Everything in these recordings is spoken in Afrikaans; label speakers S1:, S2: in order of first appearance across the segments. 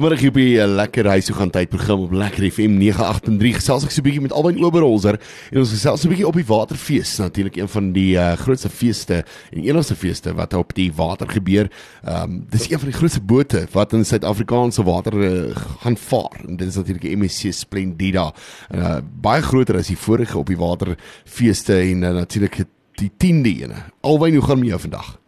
S1: Vanmiddag hier by 'n lekker huis toe gaan tydprogram op Lekker FM 983 gesels ek so 'n bietjie met Alwyn Oberholzer en ons gesels so 'n bietjie op die Waterfees, natuurlik een van die uh, grootste feeste en enigste feeste wat op die water gebeur. Ehm um, dis een van die grootste bote wat in Suid-Afrikaanse water uh, gaan vaar en dit is natuurlik die MSC Splendida. Uh, baie groter as die vorige op die waterfeeste en uh, natuurlik die 10de ene. Alwyn, hoe gaan met jou vandag?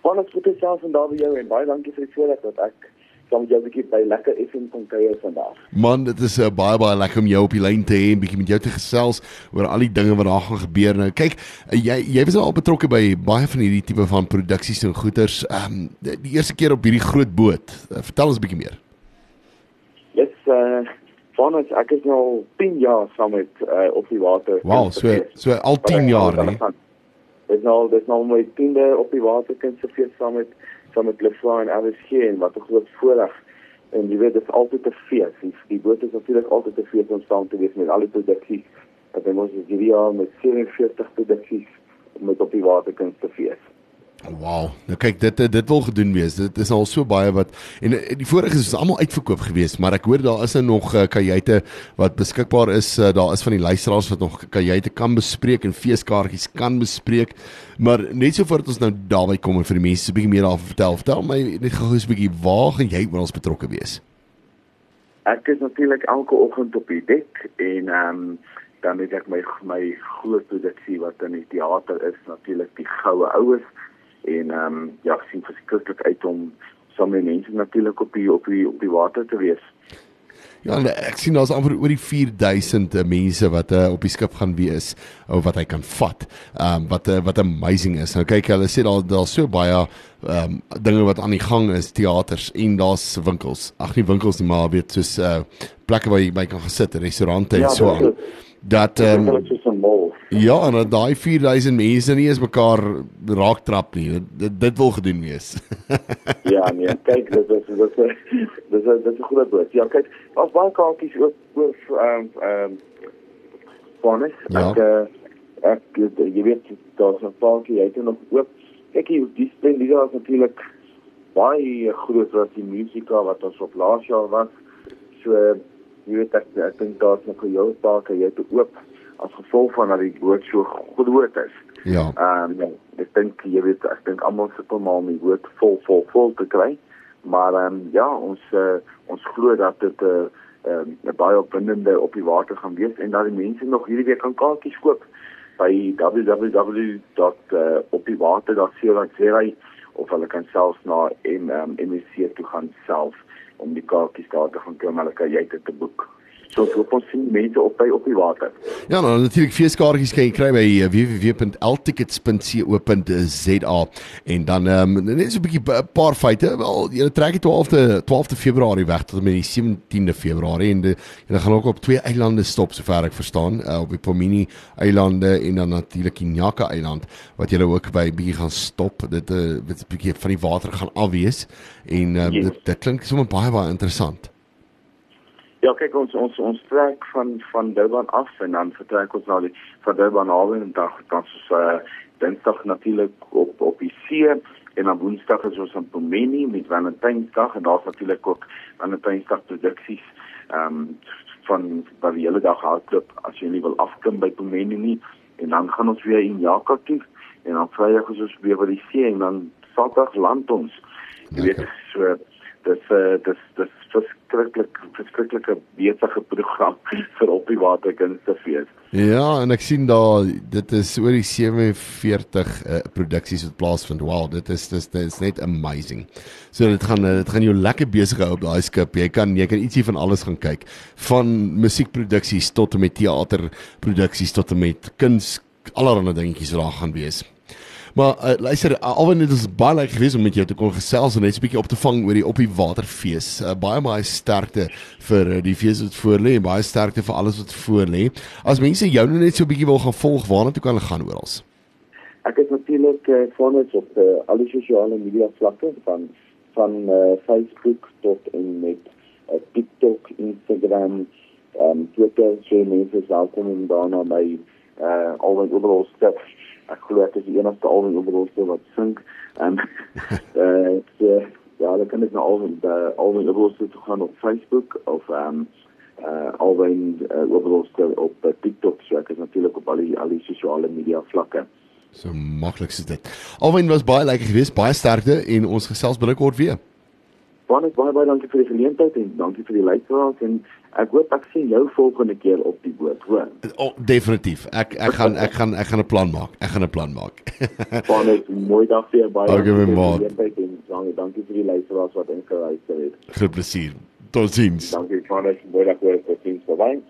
S2: Want ek het self vandag by jou en baie dankie vir die voorreg dat ek saam met jou 'n bietjie by lekker FM kon kuier vandag.
S1: Man, dit is uh, baie baie lekker om jou op die lyn te hê en bietjie met jou te gesels oor al die dinge wat daar gaan gebeur nou. Kyk, uh, jy jy was al betrokke by baie van hierdie tipe van produksies en goeders. Ehm um, die, die eerste keer op hierdie groot boot. Uh, vertel ons 'n bietjie meer.
S2: Yes, uh van ons ek is nou 10 jaar saam met uh op die water.
S1: Wow, so so al 10 jaar, nee.
S2: Dit nou dit nou my 10de op die waterkind se fees saam met saam met Lefla en RSG en wat 'n groot voorreg en jy weet dit is altyd 'n fees. Die, die boot is natuurlik altyd 'n fees om saam te wees met al die produksies. Dat ons hierdie jaar met 47 produksies met op die waterkind se fees.
S1: Wow. Nou kyk dit dit wil gedoen wees. Dit is al so baie wat en die vorige is almal uitverkoop geweest, maar ek hoor daar is nou nog uh, kajuite wat beskikbaar is. Uh, daar is van die luisteraars wat nog kajuite kan bespreek en feeskaartjies kan bespreek. Maar net so voordat ons nou daarby kom en vir die mense 'n bietjie meer daaroor vertel, vertel my net gou 'n bietjie waar gaan jy ons betrokke wees?
S2: Ek is natuurlik elke oggend op die dek en ehm um, dan het ek my my groot produksie wat in die teater is, natuurlik die Goue Oues en ehm um, ja, sien verskriklik uit om saam met mense natuurlik op die op die op die water te wees.
S1: Ja, ek sien daar's amper oor die 4000 mense wat uh, op die skip gaan wees of wat hy kan vat. Ehm um, wat uh, wat amazing is. Nou kyk hulle sê daar daar's so baie ehm um, dinge wat aan die gang is, teaters en daar's winkels. Ag nie winkels nie, maar weet soos uh, plekke waar jy by kan gesit, restaurante en ja, so aan. Dat ehm um, Ja, en daai 4000 mense nie eens mekaar raak trap nie. Dit dit wil gedoen wees.
S2: ja, nee, kyk, dit is dit is dit is dit is 'n groot boot. Ja, kyk, daar's baie kaartjies ook oor ehm ehm bonus.
S1: Ja.
S2: Ek uh, ek jy weet daar's 'n paartjie jy het nog ook. Kyk hier, die spel die is natuurlik baie groot wat die musika wat ons op laas jaar was. So jy weet ek ek dink daar's nog 'n jou paartjie jy het oop as gevolg van dat die boot so groot is.
S1: Ja.
S2: Ehm um, ek dink jy weet ek dink almal sukkel maar om die boot vol vol vol te kry. Maar ehm um, ja, ons uh, ons glo dat dit 'n uh, ehm um, baie opwindende op die water gaan wees en dat die mense nog hierdie week kan kaartjies koop by www.opdiewater.co.za of hulle kan selfs na MMC toe gaan self om die kaartjies daar te gaan kry, hulle kan jy dit te boek. So hoop ons sien mense op by op die water.
S1: Ja, nou natuurlik feeskaartjies kan jy kry by eh, www.ltickets.co.za en dan ehm um, net so 'n bietjie 'n paar feite. Wel, jy trek die 12de 12de Februarie weg tot met die 17de Februarie en jy gaan ook op twee eilande stop sover ek verstaan, uh, op die Pomini eilande en dan natuurlik die Nyaka eiland wat jy ook by bietjie gaan stop. Dit 'n uh, bietjie van die water gaan afwees en uh, yes. dit, dit klink sommer baie baie interessant.
S2: Ja, kyk ons ons ons trek van van Durban af en dan vertrek ons na die van Durban af en dan dan ons uh, Dinsdag natuurlik op op die see en dan Woensdag is ons in Pomeni met Valentynsdag en daar's natuurlik ook Valentynsdag produksies ehm um, van by die hele dag hardloop as jy nie wil afkom by Pomeni nie en dan gaan ons weer in Jaka toe en dan Vrydag is ons weer by die see en dan Saterdag land ons. Jy weet so dis uh, dis dis verskriklik verskriklike besige program vir op die waterkunste fees.
S1: Ja, en ek sien daar dit is oor die 47 uh, produksies wat plaasvind. Wow, dit is dis dit is net amazing. So dit gaan dit gaan jou lekker besig hou op daai skip. Jy kan jy kan ietsie van alles gaan kyk, van musiekproduksies tot en met teaterproduksies tot en met kuns allerlei dingetjies wat daar gaan wees. Maar uh, luister, uh, alwen dit is baie lekker geweest om met jou te kon gesels en net 'n bietjie op te vang oor die op die waterfees. Uh, baie baie sterkte vir uh, die fees wat voor lê en baie sterkte vir alles wat voor lê. As mense jou nou net so 'n bietjie wil gaan volg, waarna toe kan hulle gaan oral?
S2: Ek is natuurlik uh, vanus op uh, al die sosiale media vlakke van van uh, Facebook tot en met uh, TikTok, Instagram, um, Twitter, so mense is welkom om daarna by uh, al die oral steps ek glo ek is die enigste alwen oorlooste wat sink en eh uh, Ja, hulle kan dit na Alwyn by Alwyn Oberholster toe gaan op Facebook of ehm um, uh Alwyn uh, Oberholster op uh, TikTok, so ek is natuurlik op al die al die sosiale media vlakke.
S1: So maklik is dit. Alwyn was baie lekker geweest, baie sterkte en ons gesels binnekort weer.
S2: Baie baie baie dankie vir die geleentheid en dankie vir die luisteraars en ek hoop ek sien jou volgende keer op die boot, hoor.
S1: Oh, definitief. Ek ek gaan ek gaan ek gaan 'n plan maak. Ek gaan 'n plan maak.
S2: baie mooi dag vir jou baie.
S1: Dankie
S2: vir en dankie vir die luisteraars wat ingeluister het.
S1: Groot plesier. Totsiens.
S2: Dankie, baie mooi dag weer. Totsiens. Bye.